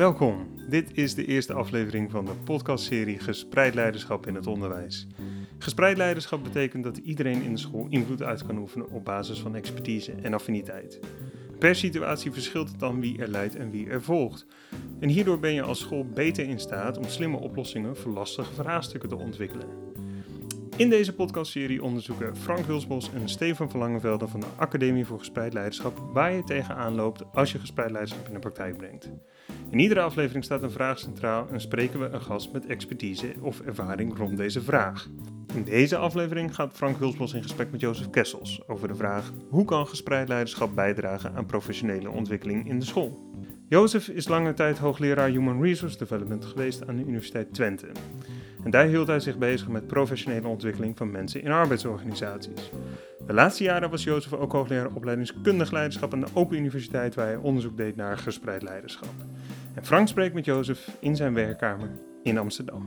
Welkom. Dit is de eerste aflevering van de podcastserie Gespreid Leiderschap in het Onderwijs. Gespreid leiderschap betekent dat iedereen in de school invloed uit kan oefenen op basis van expertise en affiniteit. Per situatie verschilt het dan wie er leidt en wie er volgt. En hierdoor ben je als school beter in staat om slimme oplossingen voor lastige vraagstukken te ontwikkelen. In deze podcastserie onderzoeken Frank Hulsbos en Stefan van Langenvelde van de Academie voor Gespreid Leiderschap waar je tegenaan loopt als je gespreid leiderschap in de praktijk brengt. In iedere aflevering staat een vraag centraal en spreken we een gast met expertise of ervaring rond deze vraag. In deze aflevering gaat Frank Hulsbos in gesprek met Jozef Kessels over de vraag hoe kan gespreid leiderschap bijdragen aan professionele ontwikkeling in de school. Jozef is lange tijd hoogleraar Human Resource Development geweest aan de Universiteit Twente. En daar hield hij zich bezig met professionele ontwikkeling van mensen in arbeidsorganisaties. De laatste jaren was Jozef ook hoogleraar opleidingskundig leiderschap aan de Open Universiteit, waar hij onderzoek deed naar gespreid leiderschap. En Frank spreekt met Jozef in zijn werkkamer in Amsterdam.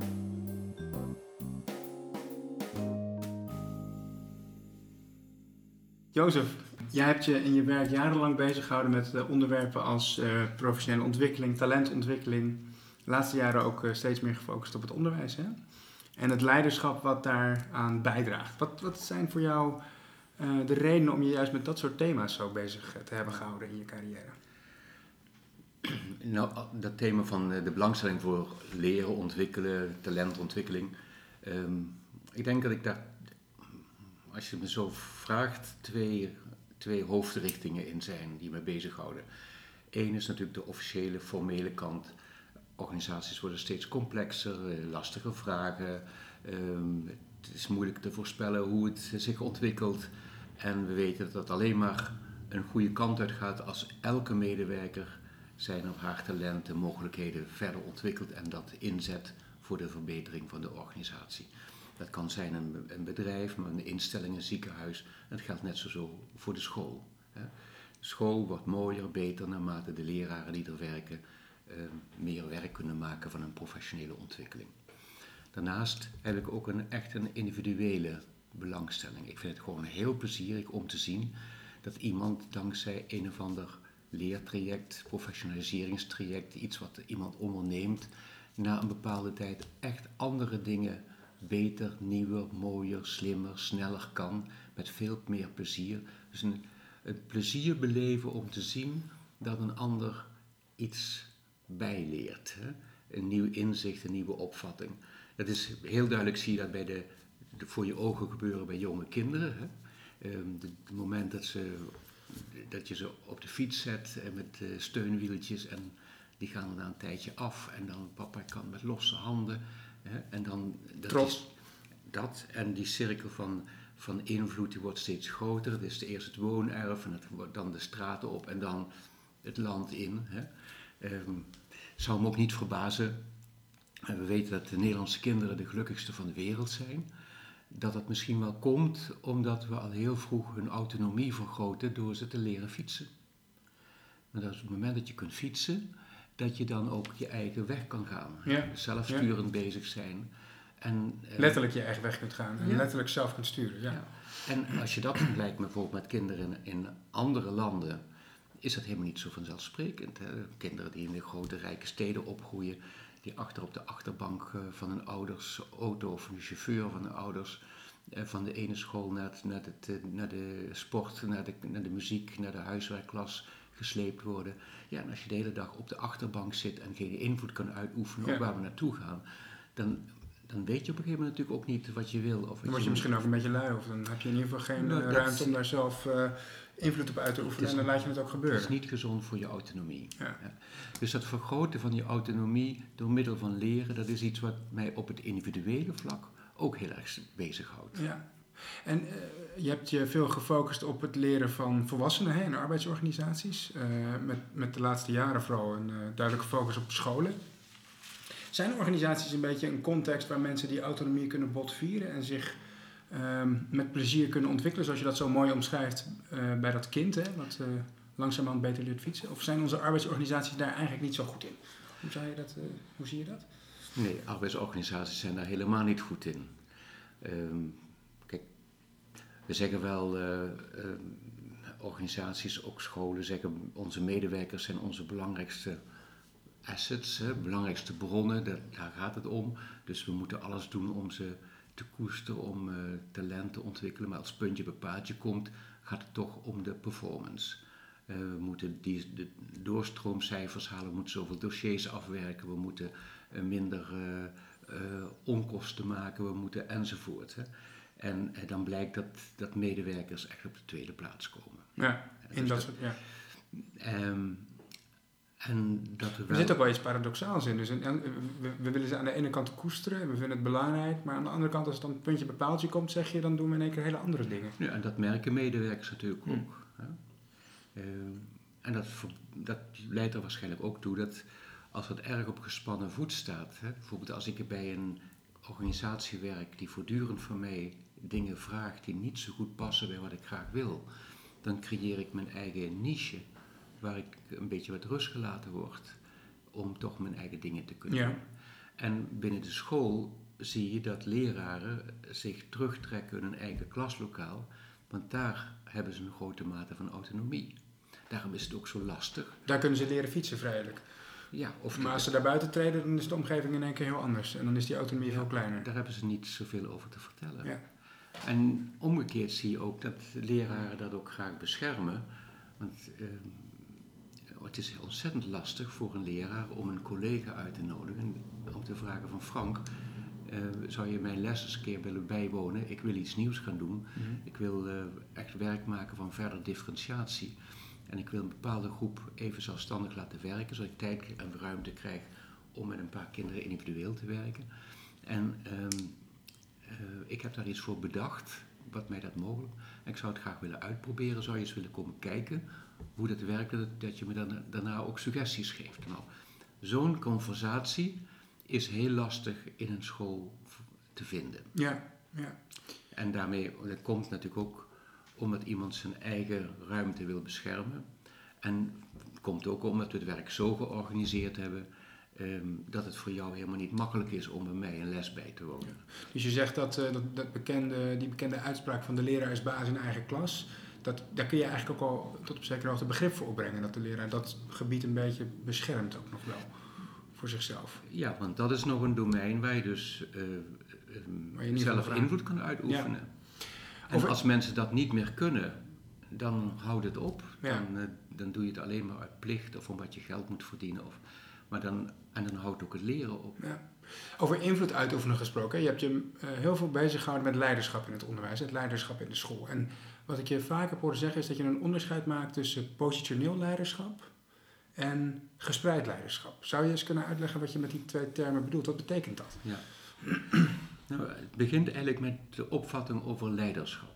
Jozef, jij hebt je in je werk jarenlang bezig gehouden met uh, onderwerpen als uh, professionele ontwikkeling, talentontwikkeling. De laatste jaren ook uh, steeds meer gefocust op het onderwijs. Hè? En het leiderschap wat daaraan bijdraagt. Wat, wat zijn voor jou de redenen om je juist met dat soort thema's zo bezig te hebben gehouden in je carrière? Nou, dat thema van de belangstelling voor leren, ontwikkelen, talentontwikkeling. Um, ik denk dat ik daar, als je me zo vraagt, twee, twee hoofdrichtingen in zijn die me bezighouden. Eén is natuurlijk de officiële, formele kant. Organisaties worden steeds complexer, eh, lastige vragen. Um, het is moeilijk te voorspellen hoe het zich ontwikkelt. En we weten dat het alleen maar een goede kant uit gaat als elke medewerker zijn of haar talenten, mogelijkheden verder ontwikkelt en dat inzet voor de verbetering van de organisatie. Dat kan zijn een, een bedrijf, een instelling, een ziekenhuis. En dat geldt net zo voor de school. Hè. School wordt mooier, beter naarmate de leraren die er werken eh, meer werk kunnen maken van een professionele ontwikkeling. Daarnaast heb ik ook een, echt een individuele belangstelling. Ik vind het gewoon heel plezierig om te zien dat iemand dankzij een of ander leertraject, professionaliseringstraject, iets wat iemand onderneemt, na een bepaalde tijd echt andere dingen beter, nieuwer, mooier, slimmer, sneller kan, met veel meer plezier. Dus een, het plezier beleven om te zien dat een ander iets bijleert. Hè? Een nieuw inzicht, een nieuwe opvatting. Dat is heel duidelijk, zie je dat bij de, voor je ogen gebeuren bij jonge kinderen. Hè? Het moment dat ze dat je ze op de fiets zet met uh, steunwieltjes en die gaan na een tijdje af en dan papa kan met losse handen. Hè, en dan, dat Trots. Is, dat en die cirkel van, van invloed die wordt steeds groter. Het is eerst het woonerf en het dan de straten op en dan het land in. Hè. Um, zou me ook niet verbazen. We weten dat de Nederlandse kinderen de gelukkigste van de wereld zijn dat het misschien wel komt omdat we al heel vroeg hun autonomie vergroten door ze te leren fietsen. Maar dat is op het moment dat je kunt fietsen, dat je dan ook je eigen weg kan gaan. Ja. Zelfsturend bezig zijn. En, eh, letterlijk je eigen weg kunt gaan en ja. letterlijk zelf kunt sturen. Ja. En als je dat vergelijkt bijvoorbeeld met kinderen in, in andere landen, is dat helemaal niet zo vanzelfsprekend. Hè? Kinderen die in de grote rijke steden opgroeien, die achter op de achterbank eh, van hun ouders auto of een chauffeur van hun ouders eh, van de ene school naar, het, naar, het, eh, naar de sport, naar de, naar de muziek, naar de huiswerkklas gesleept worden. Ja, en als je de hele dag op de achterbank zit en geen invloed kan uitoefenen op waar we naartoe gaan, dan, dan weet je op een gegeven moment natuurlijk ook niet wat je wil. Of dan word je, misschien ook een beetje lui, of dan heb je in ieder geval geen nou, ruimte om daar zelf invloed op uit te oefenen en dan laat je het ook gebeuren. Het is niet gezond voor je autonomie. Ja. Dus dat vergroten van je autonomie door middel van leren, dat is iets wat mij op het individuele vlak ook heel erg bezighoudt. Ja. En uh, je hebt je veel gefocust op het leren van volwassenen hè, in arbeidsorganisaties. Uh, met, met de laatste jaren vooral een uh, duidelijke focus op scholen. Zijn organisaties een beetje een context waar mensen die autonomie kunnen botvieren en zich um, met plezier kunnen ontwikkelen, zoals je dat zo mooi omschrijft uh, bij dat kind, hè, wat uh, langzaamaan beter leert fietsen? Of zijn onze arbeidsorganisaties daar eigenlijk niet zo goed in? Hoe, zou je dat, uh, hoe zie je dat? Nee, arbeidsorganisaties zijn daar helemaal niet goed in. Um, kijk, we zeggen wel, um, organisaties, ook scholen zeggen, onze medewerkers zijn onze belangrijkste assets, hè, belangrijkste bronnen, daar gaat het om. Dus we moeten alles doen om ze te koesteren, om uh, talent te ontwikkelen. Maar als puntje bij paaltje komt, gaat het toch om de performance. Uh, we moeten die, de doorstroomcijfers halen, we moeten zoveel dossiers afwerken, we moeten uh, minder onkosten maken, we moeten enzovoort. Hè. En dan blijkt dat, dat medewerkers echt op de tweede plaats komen. Ja, in dus dat, soort, ja. Um, en dat er, wel... zit ook wel iets paradoxaals in. Dus we, we, willen ze aan de ene kant koesteren en we vinden het belangrijk, maar aan de andere kant, als het dan een puntje bepaaltje komt, zeg je, dan doen we in één keer hele andere dingen. Ja, en dat merken medewerkers natuurlijk hmm. ook. Hè? Uh, en dat, dat leidt er waarschijnlijk ook toe dat als het erg op gespannen voet staat, hè, bijvoorbeeld als ik bij een organisatie werk die voortdurend van mij dingen vraagt die niet zo goed passen bij wat ik graag wil, dan creëer ik mijn eigen niche waar ik een beetje wat rust gelaten word om toch mijn eigen dingen te kunnen doen. En binnen de school zie je dat leraren zich terugtrekken in hun eigen klaslokaal, want daar hebben ze een grote mate van autonomie. Daarom is het ook zo lastig. Daar kunnen ze leren fietsen vrijelijk. Ja, of maar als ze daar buiten treden, dan is de omgeving in één keer heel anders. En dan is die autonomie veel kleiner. Daar hebben ze niet zoveel over te vertellen. Ja. En omgekeerd zie je ook dat leraren dat ook graag beschermen. Want ehm, het is ontzettend lastig voor een leraar om een collega uit te nodigen. Om te vragen van Frank, uh, zou je mijn les eens een keer willen bijwonen? Ik wil iets nieuws gaan doen. Mhm. Ik wil uh, echt werk maken van verder differentiatie. En ik wil een bepaalde groep even zelfstandig laten werken, zodat ik tijd en ruimte krijg om met een paar kinderen individueel te werken. En um, uh, ik heb daar iets voor bedacht, wat mij dat mogelijk. Ik zou het graag willen uitproberen. Zou je eens willen komen kijken hoe dat werkt, dat je me dan, daarna ook suggesties geeft. Nou, zo'n conversatie is heel lastig in een school te vinden. Ja, ja. En daarmee, dat komt natuurlijk ook omdat iemand zijn eigen ruimte wil beschermen. En het komt ook omdat we het werk zo georganiseerd hebben Ehm, dat het voor jou helemaal niet makkelijk is om bij mij een les bij te wonen. Dus je zegt dat, uh, dat, dat, bekende, die bekende uitspraak van de leraar is baas in eigen klas, dat, daar kun je eigenlijk ook al tot op zekere hoogte begrip voor opbrengen. Dat de leraar dat gebied een beetje beschermt ook nog wel voor zichzelf. Ja, want dat is nog een domein waar je dus uh, zelf invloed kan uitoefenen. En als mensen dat niet meer kunnen, dan houdt het op. Dan, uh, dan doe je het alleen maar uit plicht of omdat je geld moet verdienen. Of, maar dan, en dan houdt ook het leren op. Ja. Over invloed uitoefenen gesproken. Je hebt je uh, heel veel bezig gehouden met leiderschap in het onderwijs, het leiderschap in de school. En wat ik je vaak heb horen zeggen is dat je een onderscheid maakt tussen positioneel leiderschap en gespreid leiderschap. Zou je eens kunnen uitleggen wat je met die twee termen bedoelt? Wat betekent dat? Ja. nou, het begint eigenlijk met de opvatting over leiderschap.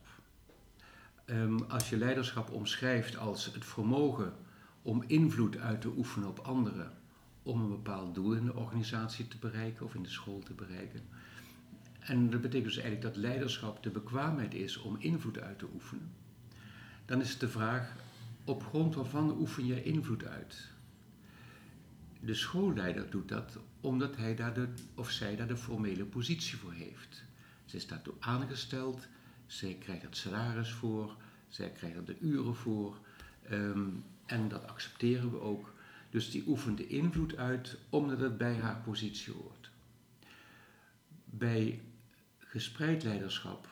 Um, als je leiderschap omschrijft als het vermogen om invloed uit te oefenen op anderen om een bepaald doel in de organisatie te bereiken of in de school te bereiken. En dat betekent dus eigenlijk dat leiderschap de bekwaamheid is om invloed uit te oefenen. Dan is de vraag, op grond waarvan oefen je invloed uit? De schoolleider doet dat omdat hij daar de, of zij daar de formele positie voor heeft. Ze is daartoe aangesteld, zij krijgt het salaris voor, zij krijgt er de uren voor. Ehm, en dat accepteren we ook. Dus die oefent de invloed uit omdat het bij haar positie hoort. Bij gespreid leiderschap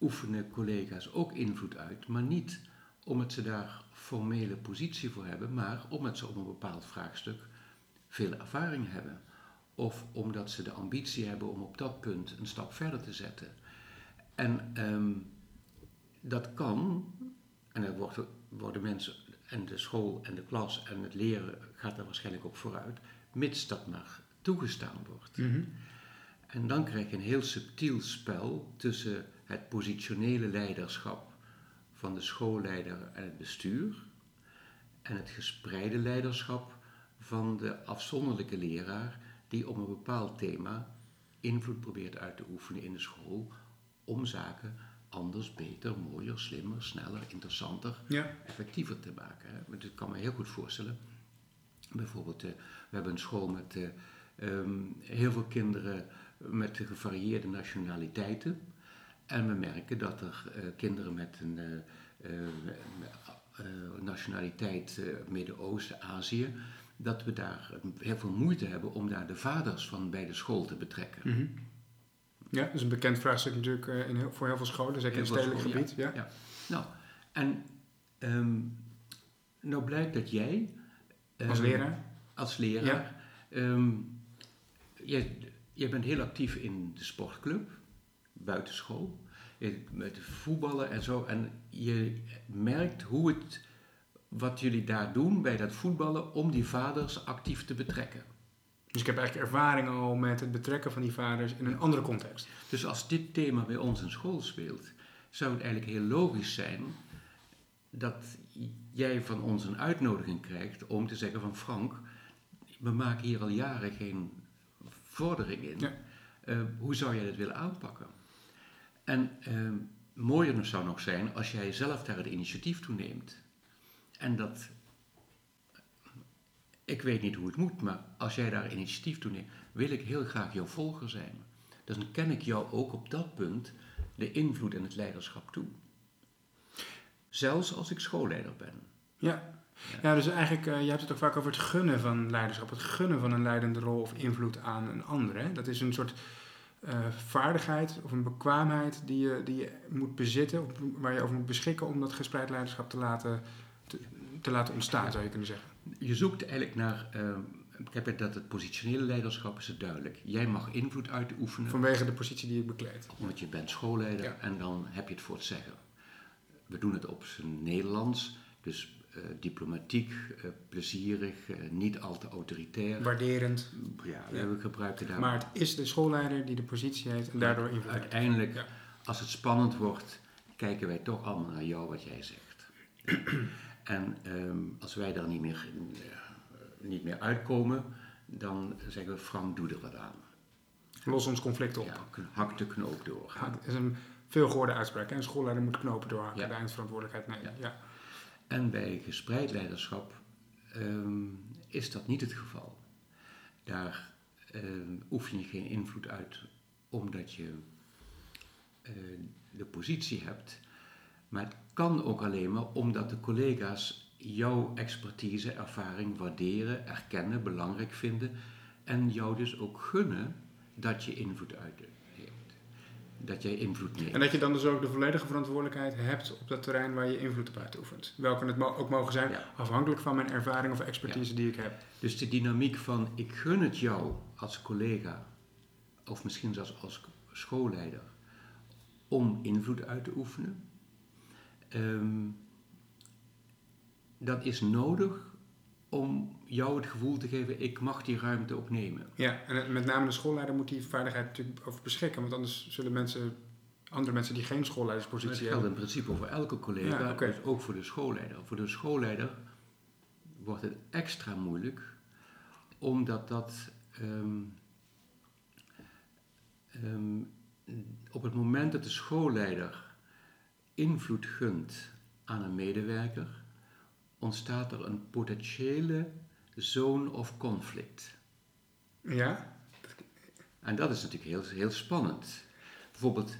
oefenen collega's ook invloed uit, maar niet omdat ze daar formele positie voor hebben, maar omdat ze op een bepaald vraagstuk veel ervaring hebben. Of omdat ze de ambitie hebben om op dat punt een stap verder te zetten. En ehm, dat kan, en er worden, worden mensen en de school en de klas en het leren gaat er waarschijnlijk ook vooruit, mits dat maar toegestaan wordt. Mhm. En dan krijg je een heel subtiel spel tussen het positionele leiderschap van de schoolleider en het bestuur en het gespreide leiderschap van de afzonderlijke leraar die op een bepaald thema invloed probeert uit te oefenen in de school om zaken anders, beter, mooier, slimmer, sneller, interessanter, effectiever te maken. Hè. Dat kan me heel goed voorstellen. Bijvoorbeeld, uh, we hebben een school met uh, um, heel veel kinderen met gevarieerde nationaliteiten. En we merken dat er uh, kinderen met een nationaliteit Midden-Oosten, Azië, dat we daar heel veel moeite hebben om daar de vaders van bij de school te betrekken. Mhm. Ja, dat is een bekend vraagstuk natuurlijk eh, in heel, voor heel veel scholen, zeker in het stedelijk gebied. Ja. ja. Nou, en ehm, nou blijkt dat jij... Als ehm, leraar? Als leraar. ehm, jij, jij bent heel actief in de sportclub, buitenschool, met voetballen en zo. En je merkt hoe het, wat jullie daar doen bij dat voetballen, om die vaders actief te betrekken. Dus ik heb eigenlijk ervaring al met het betrekken van die vaders in een andere context. Dus als dit thema bij ons in school speelt, zou het eigenlijk heel logisch zijn dat jij van ons een uitnodiging krijgt om te zeggen van Frank, we maken hier al jaren geen vordering in. Ja. Eh, hoe zou jij dat willen aanpakken? En eh, mooier nog zou nog zijn als jij zelf daar het initiatief toe neemt. En dat, ik weet niet hoe het moet, maar als jij daar initiatief toe neemt, wil ik heel graag jouw volger zijn. Dus dan ken ik jou ook op dat punt de invloed en het leiderschap toe. Zelfs als ik schoolleider ben. Ja. Ja, dus eigenlijk, eh, je hebt het ook vaak over het gunnen van leiderschap. Het gunnen van een leidende rol of invloed aan een ander. Hè? Dat is een soort eh, vaardigheid of een bekwaamheid die je, die je moet bezitten, of waar je over moet beschikken om dat gespreid leiderschap te laten, te, te laten ontstaan, zou je kunnen zeggen. Je zoekt eigenlijk naar, eh, ik heb het dat het positionele leiderschap is het duidelijk. Jij mag invloed uitoefenen, Vanwege de positie die ik bekleed. omdat je bent schoolleider Ja. en dan heb je het voor het zeggen. We doen het op zijn Nederlands, dus eh, diplomatiek, eh, plezierig, eh, niet al te autoritair. Waarderend. Ja, Ja. we gebruiken daar Maar het is de schoolleider die de positie heeft en daardoor invloed. Uiteindelijk, Ja. als het spannend wordt, kijken wij toch allemaal naar jou wat jij zegt. En ehm, als wij daar niet meer, eh, niet meer uitkomen, dan zeggen we, Frank, doe er wat aan. Los ons conflict op. Ja, hak de knoop door. Ja, Dat is een veelgehoorde uitspraak. Een schoolleider moet knopen doorhakken, Ja. de eindverantwoordelijkheid nemen. Ja. En bij gespreid leiderschap ehm, is dat niet het geval. Daar ehm, oefen je geen invloed uit omdat je eh, de positie hebt. Maar het kan ook alleen maar omdat de collega's jouw expertise, ervaring waarderen, erkennen, belangrijk vinden en jou dus ook gunnen dat je invloed uitneemt. Dat jij invloed neemt. En dat je dan dus ook de volledige verantwoordelijkheid hebt op dat terrein waar je invloed op uitoefent. Welke het ook mogen zijn, Ja. afhankelijk van mijn ervaring of expertise die ik heb. Dus de dynamiek van ik gun het jou als collega, of misschien zelfs als schoolleider, om invloed uit te oefenen. Ehm, dat is nodig om jou het gevoel te geven, ik mag die ruimte ook nemen. Ja, en met name de schoolleider moet die vaardigheid natuurlijk over beschikken. Want anders zullen mensen, andere mensen die geen Dat schoolleiderspositie geldt hebben... in principe voor elke collega, Ja, dus ook voor de schoolleider. Voor de schoolleider wordt het extra moeilijk, omdat dat ehm, ehm, op het moment dat de schoolleider invloed gunt aan een medewerker, ontstaat er een potentiële zone of conflict. Ja? En dat is natuurlijk heel, heel spannend. Bijvoorbeeld,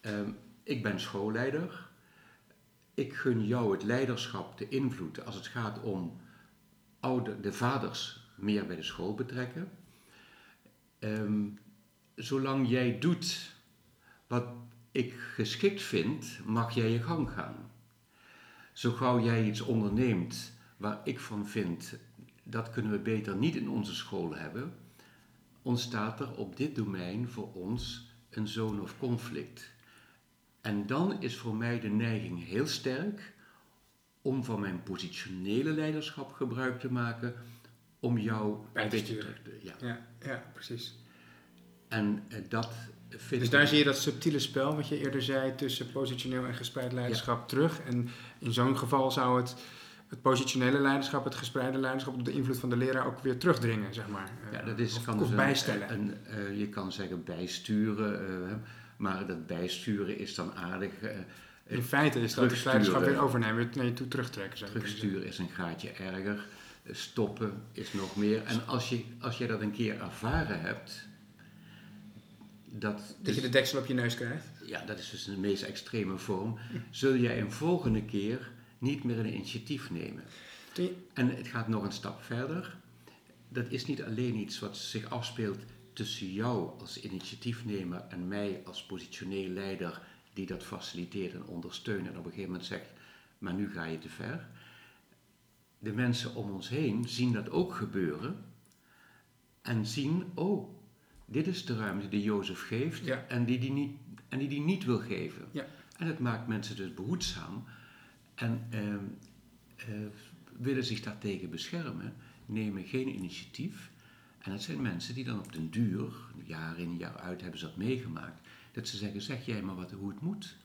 ehm, ik ben schoolleider. Ik gun jou het leiderschap, de invloed als het gaat om de vaders meer bij de school betrekken. Ehm, zolang jij doet wat ik geschikt vind, mag jij je gang gaan. Zo gauw jij iets onderneemt waar ik van vind, dat kunnen we beter niet in onze school hebben, ontstaat er op dit domein voor ons een zone of conflict. En dan is voor mij de neiging heel sterk om van mijn positionele leiderschap gebruik te maken om jou Bij te sturen. ja. Ja, ja precies. En eh, dat vind Dus ik... daar zie je dat subtiele spel, wat je eerder zei, tussen positioneel en gespreid leiderschap terug. En in zo'n geval zou het, het positionele leiderschap, het gespreide leiderschap, op de invloed van de leraar ook weer terugdringen, zeg maar. Ja, Eh, dat is, of, kan dus een- bijstellen. Een, eh, je kan zeggen bijsturen, eh, maar dat bijsturen is dan aardig. in feite is dat het leiderschap weer overnemen, weer naar je toe terugtrekken. Zou Terugsturen is een gaatje erger. Stoppen is nog meer. En als je, als je dat een keer ervaren hebt, dat. Dat dus- je de deksel op je neus krijgt. ja, dat is dus de meest extreme vorm, zul jij een volgende keer niet meer een initiatief nemen. En het gaat nog een stap verder. Dat is niet alleen iets wat zich afspeelt tussen jou als initiatiefnemer en mij als positioneel leider die dat faciliteert en ondersteunt en op een gegeven moment zegt, maar nu ga je te ver. De mensen om ons heen zien dat ook gebeuren en zien, oh, dit is de ruimte die Jozef geeft Ja. en die die niet, en die, die niet wil geven. Ja. En het maakt mensen dus behoedzaam en ehm, eh, willen zich daartegen beschermen, nemen geen initiatief. En dat zijn mensen die dan op den duur, jaar in jaar uit hebben ze dat meegemaakt, dat ze zeggen, zeg jij maar wat, hoe het moet.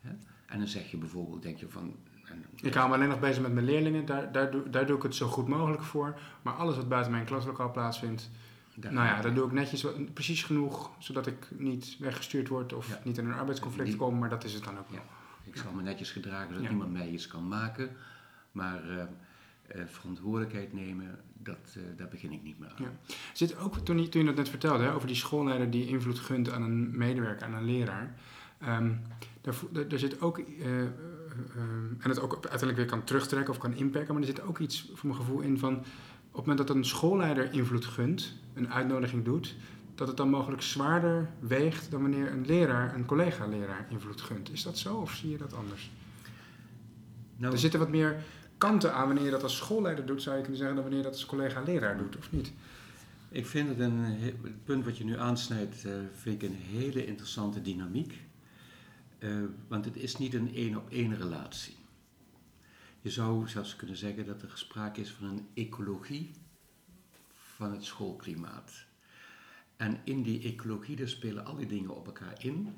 Hè? En dan zeg je bijvoorbeeld, denk je van... en- Ik hou me alleen nog bezig met mijn leerlingen, daar, daar, doe, daar doe ik het zo goed mogelijk voor. Maar alles wat buiten mijn klaslokaal plaatsvindt, daar- nou ja, dat doe ik netjes, precies genoeg, zodat ik niet weggestuurd word of Ja. niet in een arbeidsconflict Die- kom, maar dat is het dan ook wel. Ja. Ik zal me netjes gedragen zodat Ja. niemand mij iets kan maken. Maar eh, eh, verantwoordelijkheid nemen, dat, eh, daar begin ik niet meer aan. Ja. Zit ook, toen je, toen je dat net vertelde, hè, over die schoolleider die invloed gunt aan een medewerker, aan een leraar. ehm, daar, daar, zit ook, eh, eh, ehm, en het ook uiteindelijk weer kan terugtrekken of kan inperken, maar er zit ook iets voor mijn gevoel in van, op het moment dat een schoolleider invloed gunt, een uitnodiging doet, dat het dan mogelijk zwaarder weegt dan wanneer een leraar, een collega-leraar invloed gunt. Is dat zo of zie je dat anders? Nou, Er zitten wat meer kanten aan wanneer je dat als schoolleider doet, zou je kunnen zeggen, dan wanneer je dat als collega-leraar doet, of niet? Ik vind het een, het punt wat je nu aansnijdt, eh, vind ik een hele interessante dynamiek. Eh, want het is niet een één op één relatie. Je zou zelfs kunnen zeggen dat er sprake is van een ecologie van het schoolklimaat. En in die ecologie daar spelen al die dingen op elkaar in.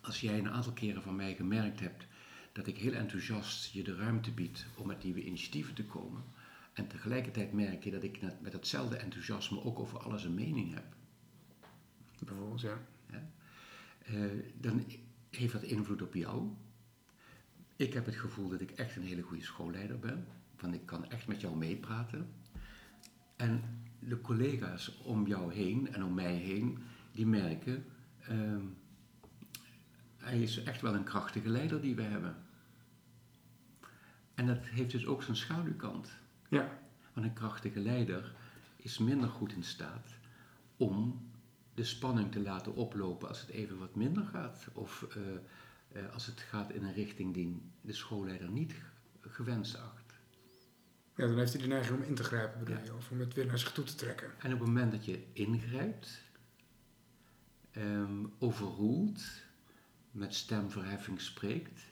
Als jij een aantal keren van mij gemerkt hebt dat ik heel enthousiast je de ruimte bied om met nieuwe initiatieven te komen, en tegelijkertijd merk je dat ik net met hetzelfde enthousiasme ook over alles een mening heb. Bijvoorbeeld, ja. Eh, dan heeft dat invloed op jou. Ik heb het gevoel dat ik echt een hele goede schoolleider ben. Want ik kan echt met jou meepraten. En de collega's om jou heen en om mij heen, die merken... ehm, hij is echt wel een krachtige leider die we hebben. En dat heeft dus ook zijn schaduwkant. Ja, Want een krachtige leider is minder goed in staat om de spanning te laten oplopen als het even wat minder gaat. Of eh, als het gaat in een richting die de schoolleider niet gewenst acht. Ja, dan heeft hij de neiging om in te grijpen, bedoel Ja. je, of om het weer naar zich toe te trekken. En op het moment dat je ingrijpt, ehm, overroelt, met stemverheffing spreekt,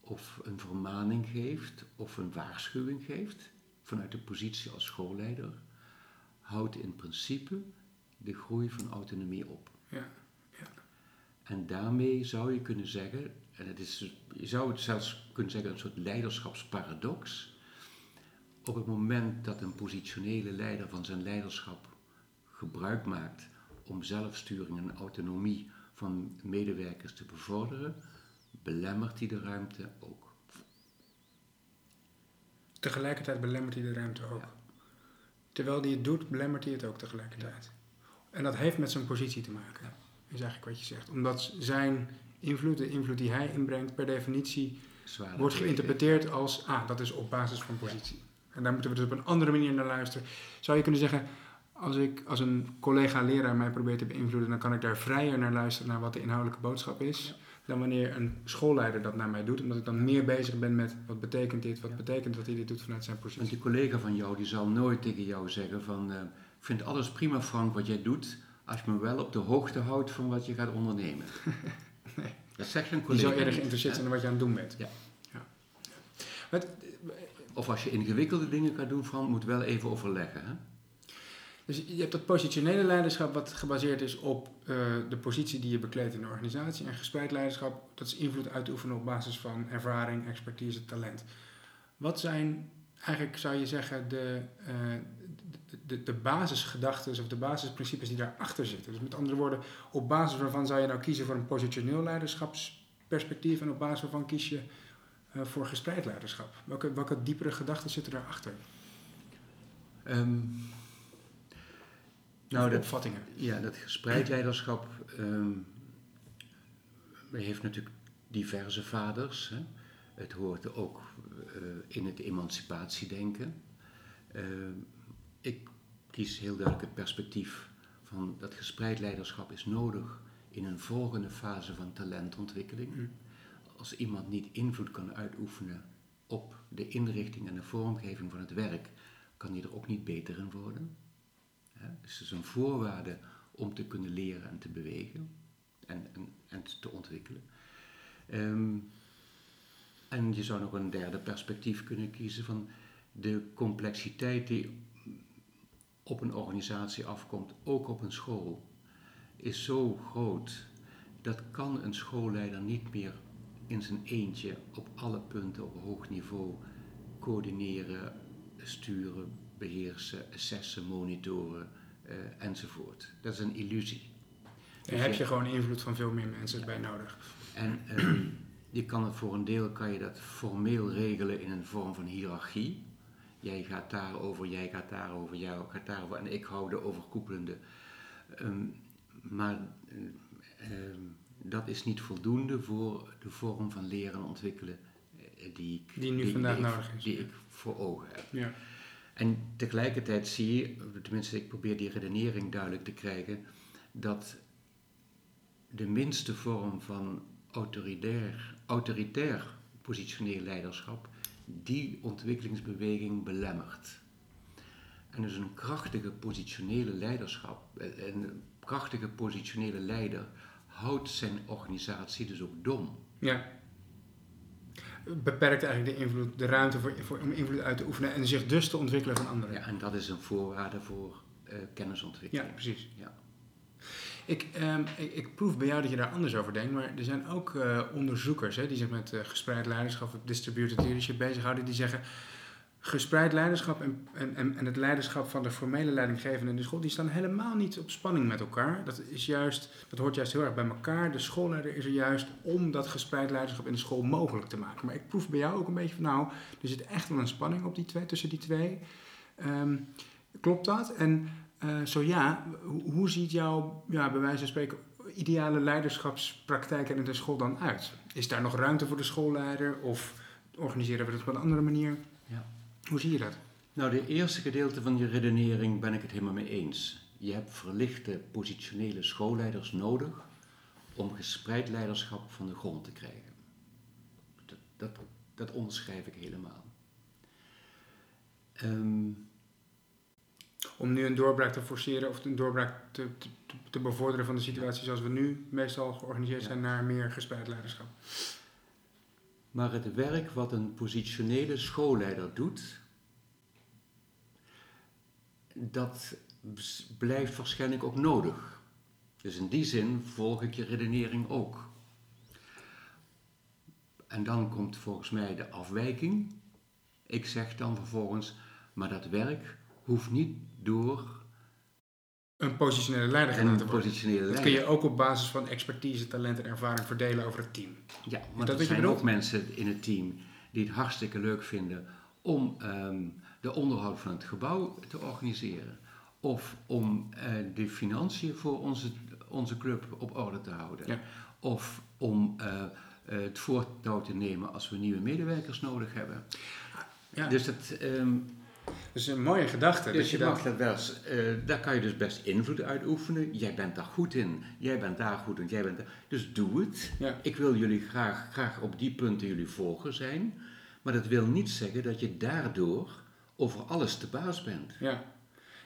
of een vermaning geeft, of een waarschuwing geeft, vanuit de positie als schoolleider, houdt in principe de groei van autonomie op. Ja, En daarmee zou je kunnen zeggen, en het is, je zou het zelfs kunnen zeggen een soort leiderschapsparadox. Op het moment dat een positionele leider van zijn leiderschap gebruik maakt om zelfsturing en autonomie van medewerkers te bevorderen, belemmert hij de ruimte ook. tegelijkertijd belemmert hij de ruimte ook. Ja. Terwijl hij het doet, belemmert hij het ook tegelijkertijd. En dat heeft met zijn positie te maken, is eigenlijk wat je zegt. Omdat zijn invloed, de invloed die hij inbrengt, per definitie wordt geïnterpreteerd als, ah, dat is op basis van positie. En daar moeten we dus op een andere manier naar luisteren. Zou je kunnen zeggen, als ik als een collega-leraar mij probeert te beïnvloeden, dan kan ik daar vrijer naar luisteren naar wat de inhoudelijke boodschap is, dan wanneer een schoolleider dat naar mij doet, omdat ik dan meer bezig ben met wat betekent dit, wat Ja. betekent dat hij dit doet vanuit zijn Want positie. die collega van jou die zal nooit tegen jou zeggen van eh, ik vind alles prima Frank wat jij doet, als je me wel op de hoogte houdt van wat je gaat ondernemen. Nee. Dat zegt een Die collega. zou eerder geïnteresseerd zijn in wat je aan het doen bent. Ja. ja. Wat, Of als je ingewikkelde dingen gaat doen, Frank, moet wel even overleggen. Hè? Dus je hebt dat positionele leiderschap wat gebaseerd is op eh, de positie die je bekleedt in de organisatie. En gespreid leiderschap, dat is invloed uitoefenen op basis van ervaring, expertise, talent. Wat zijn eigenlijk, zou je zeggen, de, eh, de, de, de basisgedachten of de basisprincipes die daarachter zitten? Dus met andere woorden, op basis waarvan zou je nou kiezen voor een positioneel leiderschapsperspectief en op basis waarvan kies je eh, voor gespreid leiderschap? Welke, welke diepere gedachten zitten daarachter? Ehm, nou, dat, opvattingen. ja, dat gespreid leiderschap ehm, heeft natuurlijk diverse vaders. Hè? Het hoort ook uh, in het emancipatiedenken. Uh, ik kies heel duidelijk het perspectief van dat gespreid leiderschap is nodig in een volgende fase van talentontwikkeling. Mm. Als iemand niet invloed kan uitoefenen op de inrichting en de vormgeving van het werk, kan hij er ook niet beter in worden. dus het is een voorwaarde om te kunnen leren en te bewegen en, en, en te ontwikkelen. Um, en je zou nog een derde perspectief kunnen kiezen van de complexiteit die op een organisatie afkomt, ook op een school, is zo groot dat kan een schoolleider niet meer in zijn eentje op alle punten op hoog niveau coördineren, sturen, beheersen, assessen, monitoren uh, enzovoort. Dat is een illusie. Daar heb je gewoon invloed van veel meer mensen bij nodig. En uh, je kan het voor een deel kan je dat formeel regelen in een vorm van hiërarchie. Jij gaat daarover, jij gaat daarover, jij gaat daarover en ik hou de overkoepelende. Um, maar uh, dat is niet voldoende voor de vorm van leren en ontwikkelen eh, die, ik, die nu vandaag nodig is. Die ik voor ogen heb. Ja. En tegelijkertijd zie je, tenminste ik probeer die redenering duidelijk te krijgen, dat de minste vorm van autoritair, autoritair positioneel leiderschap die ontwikkelingsbeweging belemmert. En dus een krachtige positionele leiderschap, eh, een krachtige positionele leider houdt zijn organisatie dus ook dom. Ja. Beperkt eigenlijk de invloed, de ruimte voor, voor, om invloed uit te oefenen en zich dus te ontwikkelen van anderen. Ja, en dat is een voorwaarde voor uh, kennisontwikkeling. Ja, precies. Ja. Ik, um, ik, ik, proef bij jou dat je daar anders over denkt, maar er zijn ook uh, onderzoekers hè, die zich met uh, gespreid leiderschap of distributed leadership bezighouden, die zeggen gespreid leiderschap en, en, en het leiderschap van de formele leidinggevende in de school, die staan helemaal niet op spanning met elkaar. Dat, is juist, dat hoort juist heel erg bij elkaar. De schoolleider is er juist om dat gespreid leiderschap in de school mogelijk te maken. Maar ik proef bij jou ook een beetje van, nou, er zit echt wel een spanning op die twee, tussen die twee. Um, klopt dat? En uh, zo ja, hoe, hoe ziet jouw, ja, bij wijze van spreken, ideale leiderschapspraktijk in de school dan uit? Is daar nog ruimte voor de schoolleider of organiseren we het op een andere manier? Ja. Hoe zie je dat? Nou, de eerste gedeelte van je redenering ben ik het helemaal mee eens. Je hebt verlichte positionele schoolleiders nodig om gespreid leiderschap van de grond te krijgen. Dat, dat, dat onderschrijf ik helemaal. Um, om nu een doorbraak te forceren of een doorbraak te, te, te bevorderen van de situatie zoals we nu meestal georganiseerd zijn naar meer gespreid leiderschap. Maar het werk wat een positionele schoolleider doet, dat blijft waarschijnlijk ook nodig. Dus in die zin volg ik je redenering ook. En dan komt volgens mij de afwijking. Ik zeg dan vervolgens, maar dat werk hoeft niet door een positionele leider worden. Positionele dat kun je ook op basis van expertise, talent en ervaring verdelen over het team. Ja, maar er zijn ook mensen in het team die het hartstikke leuk vinden om um, de onderhoud van het gebouw te organiseren. Of om uh, de financiën voor onze, onze club op orde te houden. Ja. Of om uh, uh, het voortouw te nemen als we nieuwe medewerkers nodig hebben. Ja. Dus dat, um, dat is een mooie gedachte. Dus je, je mag dat wel, uh, daar kan je dus best invloed uitoefenen. Jij bent daar goed in, jij bent daar goed in, jij bent daar. Dus doe het. Ja. Ik wil jullie graag, graag op die punten jullie volger zijn. Maar dat wil niet zeggen dat je daardoor over alles te baas bent. Ja,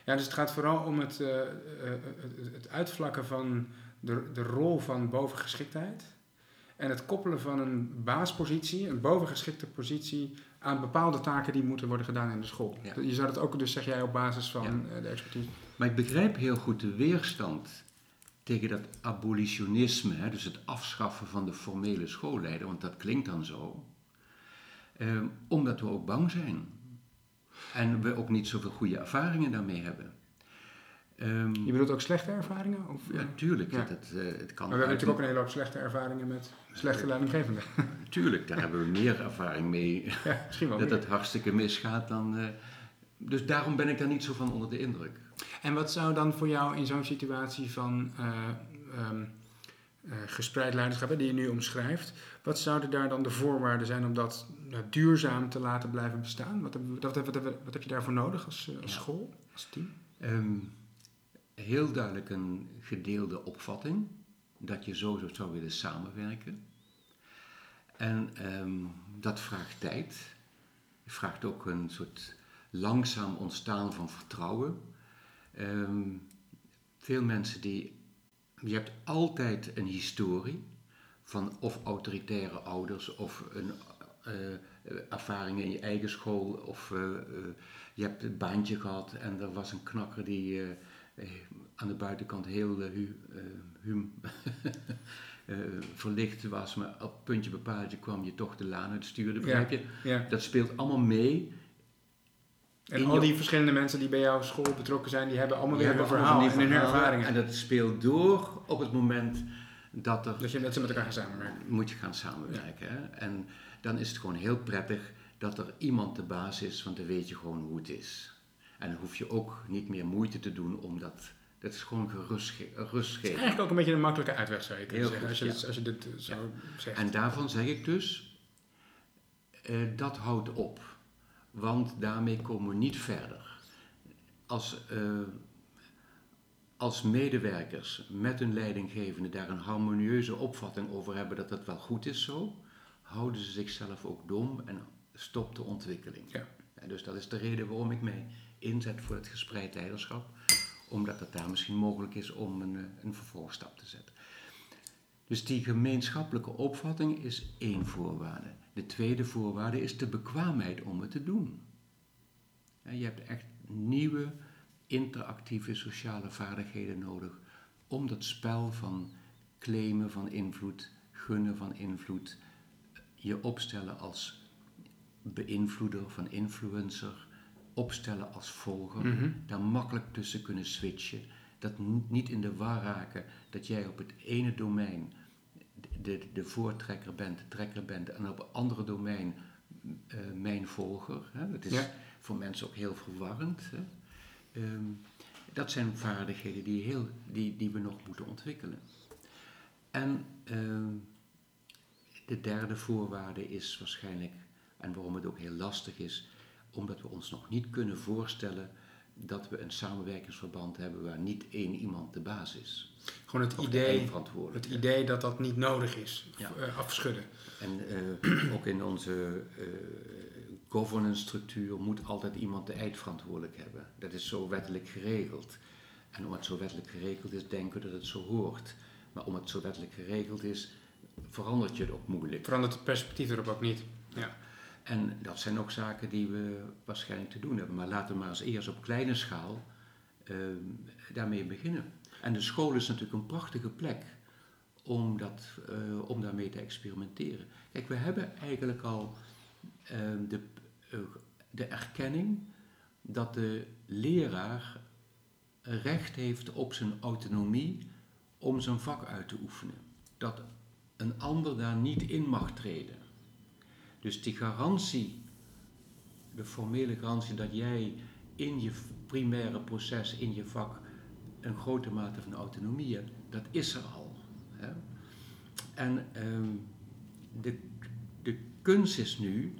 ja dus het gaat vooral om het, uh, uh, het uitvlakken van de, de rol van bovengeschiktheid. En het koppelen van een baaspositie, een bovengeschikte positie, aan bepaalde taken die moeten worden gedaan in de school. Je zou dat ook, dus zeg jij, op basis van ja. de expertise. Maar ik begrijp heel goed de weerstand tegen dat abolitionisme, hè, dus het afschaffen van de formele schoolleider, want dat klinkt dan zo. Eh, omdat we ook bang zijn. En we ook niet zoveel goede ervaringen daarmee hebben. Um, je bedoelt ook slechte ervaringen? Of, ja, tuurlijk. Ja. Het, uh, het kan maar we hebben natuurlijk ook een hele hoop slechte ervaringen met slechte leidinggevenden. tuurlijk, daar hebben we meer ervaring mee. Ja, misschien wel dat het hartstikke misgaat dan... Uh, dus daarom ben ik daar niet zo van onder de indruk. En wat zou dan voor jou in zo'n situatie van... Uh, um, uh, gespreid leiderschap die je nu omschrijft. Wat zouden daar dan de voorwaarden zijn om dat nou, duurzaam te laten blijven bestaan? Wat, wat, wat, wat, heb je daarvoor nodig als, als school, als team? Ehm, heel duidelijk een gedeelde opvatting dat je zo zou willen samenwerken. En ehm, dat vraagt tijd. Het vraagt ook een soort langzaam ontstaan van vertrouwen. Ehm, veel mensen die. Je hebt altijd een historie van of autoritaire ouders of een uh, ervaringen in je eigen school. Of uh, je hebt een baantje gehad en er was een knakker die aan de buitenkant heel hu, hum, verlicht was, maar op puntje bepaaltje kwam je toch de laan uit stuurde, begrijp je? Ja. Dat speelt allemaal mee en al die verschillende mensen die bij jouw school betrokken zijn, die hebben allemaal weer een verhaal en hun ervaringen. En dat speelt door op het moment dat er... Dat je met ze met elkaar gaan samenwerken. Moet je gaan samenwerken. Hè? En dan is het gewoon heel prettig dat er iemand de baas is, want dan weet je gewoon hoe het is. En dan hoef je ook niet meer moeite te doen om dat... Dat is gewoon gerust, rust geven. Eigenlijk ook een beetje een makkelijke uitweg, zou je kunnen zeggen, als, je dit, als je dit zo zegt. En daarvan zeg ik dus, uh, dat houdt op want daarmee komen we niet verder. Als, uh, als medewerkers met hun leidinggevende daar een harmonieuze opvatting over hebben dat het wel goed is zo, houden ze zichzelf ook dom en stopt de ontwikkeling. Ja. dus dat is de reden waarom ik mij inzet voor het gespreid leiderschap, omdat het daar misschien mogelijk is om een, eh, een vervolgstap te zetten. Dus die gemeenschappelijke opvatting is één voorwaarde. De tweede voorwaarde is de bekwaamheid om het te doen. Je hebt echt nieuwe interactieve sociale vaardigheden nodig om dat spel van claimen van invloed, gunnen van invloed, je opstellen als beïnvloeder van influencer, opstellen als volger, Mhm. daar makkelijk tussen kunnen switchen, dat niet in de war raken dat jij op het ene domein de, de voortrekker bent, de trekker bent en op een andere domein uh, mijn volger. Hè? Dat is Ja. voor mensen ook heel verwarrend. Hè? Ehm, dat zijn vaardigheden die, heel, die, die we nog moeten ontwikkelen. En ehm, de derde voorwaarde is waarschijnlijk, en waarom het ook heel lastig is, omdat we ons nog niet kunnen voorstellen dat we een samenwerkingsverband hebben waar niet één iemand de baas is. Gewoon het Of idee, het idee dat dat niet nodig is. Ja. eh, afschudden. En eh, ook in onze eh, governance structuur moet altijd iemand de eindverantwoordelijk hebben. Dat is zo wettelijk geregeld. En omdat het zo wettelijk geregeld is, denken we dat het zo hoort. Maar omdat het zo wettelijk geregeld is, verandert je het ook moeilijk. Verandert het perspectief erop ook niet. Ja. En dat zijn ook zaken die we waarschijnlijk te doen hebben. Maar laten we maar eens eerst op kleine schaal uh, daarmee beginnen. En de school is natuurlijk een prachtige plek om, dat, uh, om daarmee te experimenteren. Kijk, we hebben eigenlijk al uh, de, de erkenning dat de leraar recht heeft op zijn autonomie om zijn vak uit te oefenen. Dat een ander daar niet in mag treden. Dus die garantie, de formele garantie dat jij in je primaire proces, in je vak, een grote mate van autonomie hebt, dat is er al. Hè? En um, de, de kunst is nu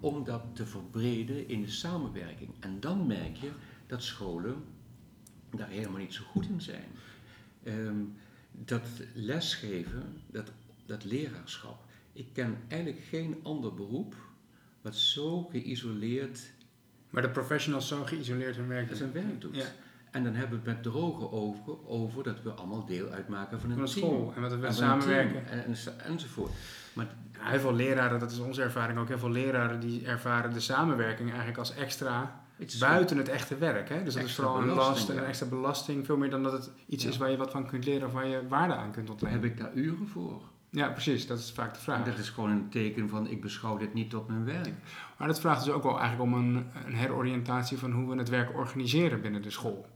om dat te verbreden in de samenwerking. En dan merk je dat scholen daar helemaal niet zo goed in zijn. Um, dat lesgeven, dat, dat leraarschap, ik ken eigenlijk geen ander beroep wat zo geïsoleerd. Maar de professionals zo geïsoleerd hun werk doen. zijn werk doet. Ja. En dan hebben we het met droge ogen over dat we allemaal deel uitmaken van een, Van een team. school en wat we samenwerken. En, en, enzovoort. Maar Ja, heel veel leraren, dat is onze ervaring ook, heel veel leraren die ervaren de samenwerking eigenlijk als extra het buiten het echte werk. Hè? Dus dat is vooral een last en een extra belasting, veel meer dan dat het iets Ja. is waar je wat van kunt leren of waar je waarde aan kunt Daar ontlenen. heb ik daar uren voor. Ja, precies, dat is vaak de En vraag. dat is gewoon een teken van ik beschouw dit niet tot mijn werk. Maar dat vraagt dus ook wel eigenlijk om een, een heroriëntatie van hoe we het werk organiseren binnen de school.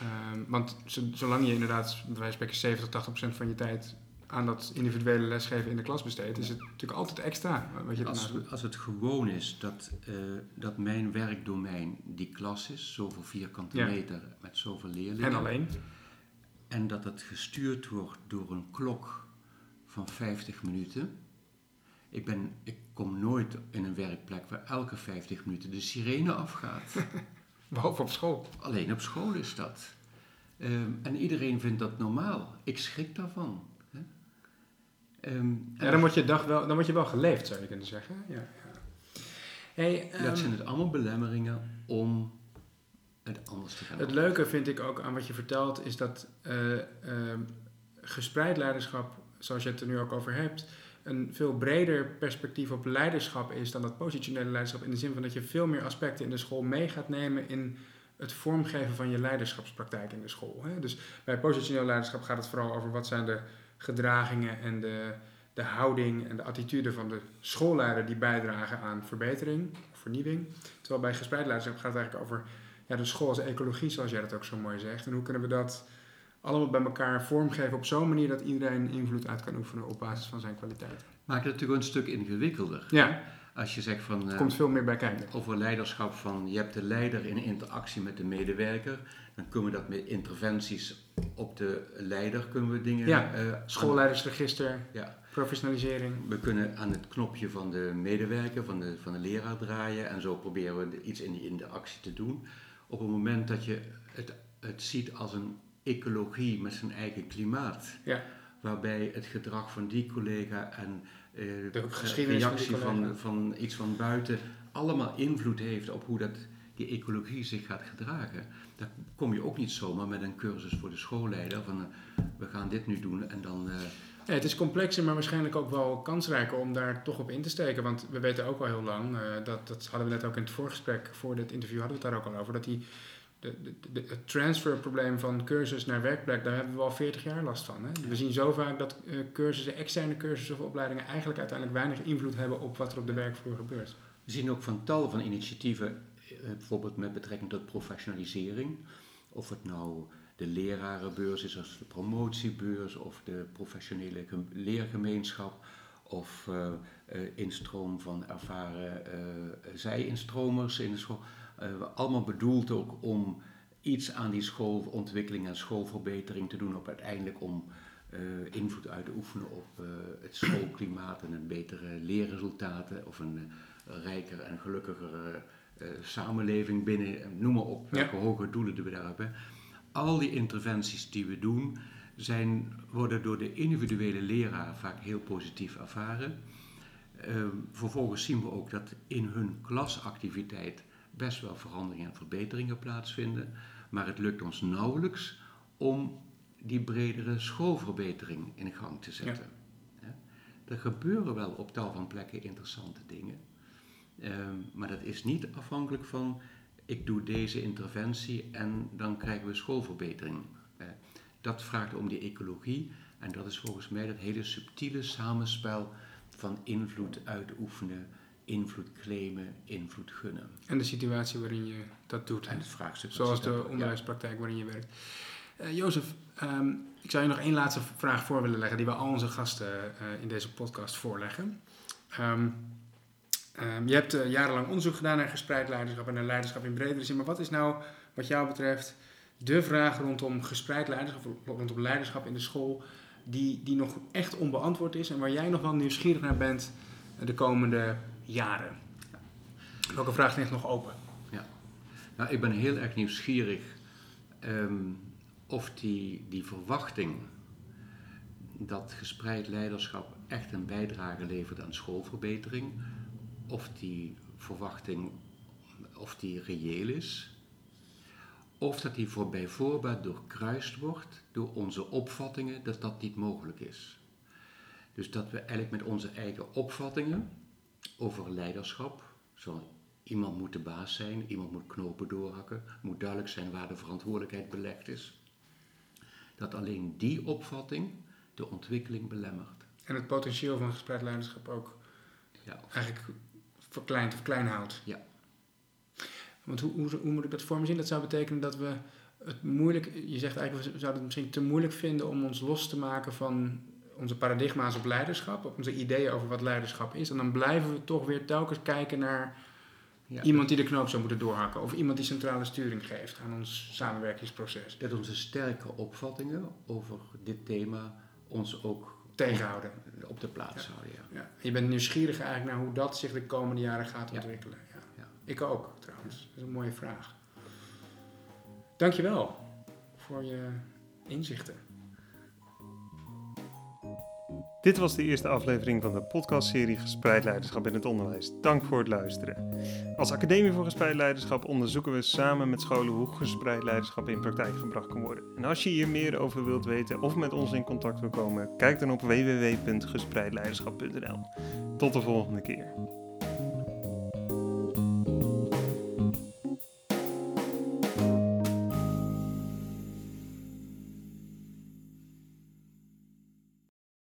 Ehm, want zo- zolang je inderdaad, bij wijze van spreken, 70, 80 procent van je tijd aan dat individuele lesgeven in de klas besteedt, is het natuurlijk altijd extra wat je Als, als het gewoon is dat, eh, dat mijn werkdomein die klas is, zoveel vierkante Ja. meter met zoveel leerlingen. En alleen. en dat het gestuurd wordt door een klok van 50 minuten. Ik, ben, ik kom nooit in een werkplek waar elke 50 minuten de sirene afgaat. Behalve op school. Alleen op school is dat. Ehm, en iedereen vindt dat normaal. Ik schrik daarvan. Hè? Ehm, Ja, dan wordt je dag wel, dan word je wel geleefd, zou je kunnen zeggen. Ja, ja. Hey, ehm, dat zijn het allemaal belemmeringen om het anders te gaan Het leuke vind ik ook aan wat je vertelt, is dat eh, ehm, gespreid leiderschap, zoals je het er nu ook over hebt, een veel breder perspectief op leiderschap is dan dat positionele leiderschap. In de zin van dat je veel meer aspecten in de school mee gaat nemen in het vormgeven van je leiderschapspraktijk in de school. Hè? Dus bij positioneel leiderschap gaat het vooral over wat zijn de gedragingen en de, de houding en de attitude van de schoolleider die bijdragen aan verbetering, vernieuwing. Terwijl bij gespreid leiderschap gaat het eigenlijk over ja, de school als ecologie, zoals jij dat ook zo mooi zegt. En hoe kunnen we dat allemaal bij elkaar vormgeven op zo'n manier dat iedereen invloed uit kan oefenen op basis van zijn kwaliteit. Maakt het natuurlijk een stuk ingewikkelder. Ja, Als je zegt van, er eh, komt veel meer bij kijken. over leiderschap van je hebt de leider in interactie met de medewerker, dan kunnen we dat met interventies op de leider kunnen we dingen. Ja, eh, Schoolleidersregister, ja, professionalisering. we kunnen aan het knopje van de medewerker, van de, van de leraar draaien en zo proberen we iets in die interactie te doen. Op het moment dat je het, het ziet als een ecologie met zijn eigen klimaat, Ja. waarbij het gedrag van die collega en eh, De van die reactie van, van iets van buiten allemaal invloed heeft op hoe dat, die ecologie zich gaat gedragen. Dan kom je ook niet zomaar met een cursus voor de schoolleider van eh, we gaan dit nu doen en dan... eh, Ja, het is complexer, maar waarschijnlijk ook wel kansrijker om daar toch op in te steken. Want we weten ook al heel lang, eh, dat, dat hadden we net ook in het voorgesprek, voor dit interview hadden we het daar ook al over, dat die, de, het transferprobleem van cursus naar werkplek, daar hebben we al 40 jaar last van. Hè? We zien zo vaak dat eh, cursussen, externe cursussen of opleidingen eigenlijk uiteindelijk weinig invloed hebben op wat er op de werkvloer gebeurt. We zien ook van tal van initiatieven, eh, bijvoorbeeld met betrekking tot professionalisering. Of het nou de lerarenbeurs is, of de promotiebeurs, of de professionele gem- leergemeenschap, of eh, instroom van ervaren zij-instromers in de school. Eh, allemaal bedoeld ook om iets aan die schoolontwikkeling en schoolverbetering te doen, op uiteindelijk om eh, invloed uit te oefenen op eh, het schoolklimaat en een betere leerresultaten of een rijker en gelukkiger samenleving binnen, noem maar op, welke hoge doelen we daar hebben. Al die interventies die we doen, zijn, worden door de individuele leraar vaak heel positief ervaren. Eh, vervolgens zien we ook dat in hun klasactiviteit best wel veranderingen en verbeteringen plaatsvinden, maar het lukt ons nauwelijks om die bredere schoolverbetering in gang te zetten. Hè? Er gebeuren wel op tal van plekken interessante dingen, Ehm, maar dat is niet afhankelijk van ik doe deze interventie en dan krijgen we schoolverbetering. Dat vraagt om die ecologie en dat is volgens mij dat hele subtiele samenspel van invloed uitoefenen, invloed claimen, invloed gunnen. En de situatie waarin je dat doet. En het vraagstuk. Zoals de onderwijspraktijk waarin je werkt. Eh Jozef, ehm, ik zou je nog één laatste vraag voor willen leggen die we al onze gasten eh, in deze podcast voorleggen. Ehm, ehm, je hebt eh, jarenlang onderzoek gedaan naar gespreid leiderschap en naar leiderschap in bredere zin. Maar wat is nou, wat jou betreft, de vraag rondom gespreid leiderschap, rondom leiderschap in de school, die, die nog echt onbeantwoord is en waar jij nog wel nieuwsgierig naar bent de komende jaren? Welke vraag ligt nog open? Nou, ik ben heel erg nieuwsgierig ehm, of die, die verwachting dat gespreid leiderschap echt een bijdrage levert aan schoolverbetering, of die verwachting of die reëel is, of dat die voor bijvoorbeeld doorkruist wordt door onze opvattingen dat dat niet mogelijk is. Dus dat we eigenlijk met onze eigen opvattingen over leiderschap, zo Iemand moet de baas zijn, iemand moet knopen doorhakken, moet duidelijk zijn waar de verantwoordelijkheid belegd is. Dat alleen die opvatting de ontwikkeling belemmert. En het potentieel van gespreid leiderschap ook Ja, eigenlijk verkleind of klein houdt. Ja. Want hoe, hoe, hoe moet ik dat voor me zien? Dat zou betekenen dat we het moeilijk... Je zegt eigenlijk, we zouden het misschien te moeilijk vinden om ons los te maken van onze paradigma's op leiderschap, op onze ideeën over wat leiderschap is. En dan blijven we toch weer telkens kijken naar Ja, Iemand die de knoop zou moeten doorhakken. Of iemand die centrale sturing geeft aan ons samenwerkingsproces. Dat onze sterke opvattingen over dit thema ons ook Tegenhouden. op de plaats houden. Ja. Ja. Je bent nieuwsgierig eigenlijk naar hoe dat zich de komende jaren gaat ontwikkelen. Ja. Ja. Ik ook trouwens. Dat is een mooie vraag. Dankjewel voor je inzichten. Dit was de eerste aflevering van de podcastserie Gespreid Leiderschap in het Onderwijs. Dank voor het luisteren. Als Academie voor Gespreid Leiderschap onderzoeken we samen met scholen hoe gespreid leiderschap in praktijk gebracht kan worden. En als je hier meer over wilt weten of met ons in contact wil komen, kijk dan op www.gespreidleiderschap.nl. Tot de volgende keer.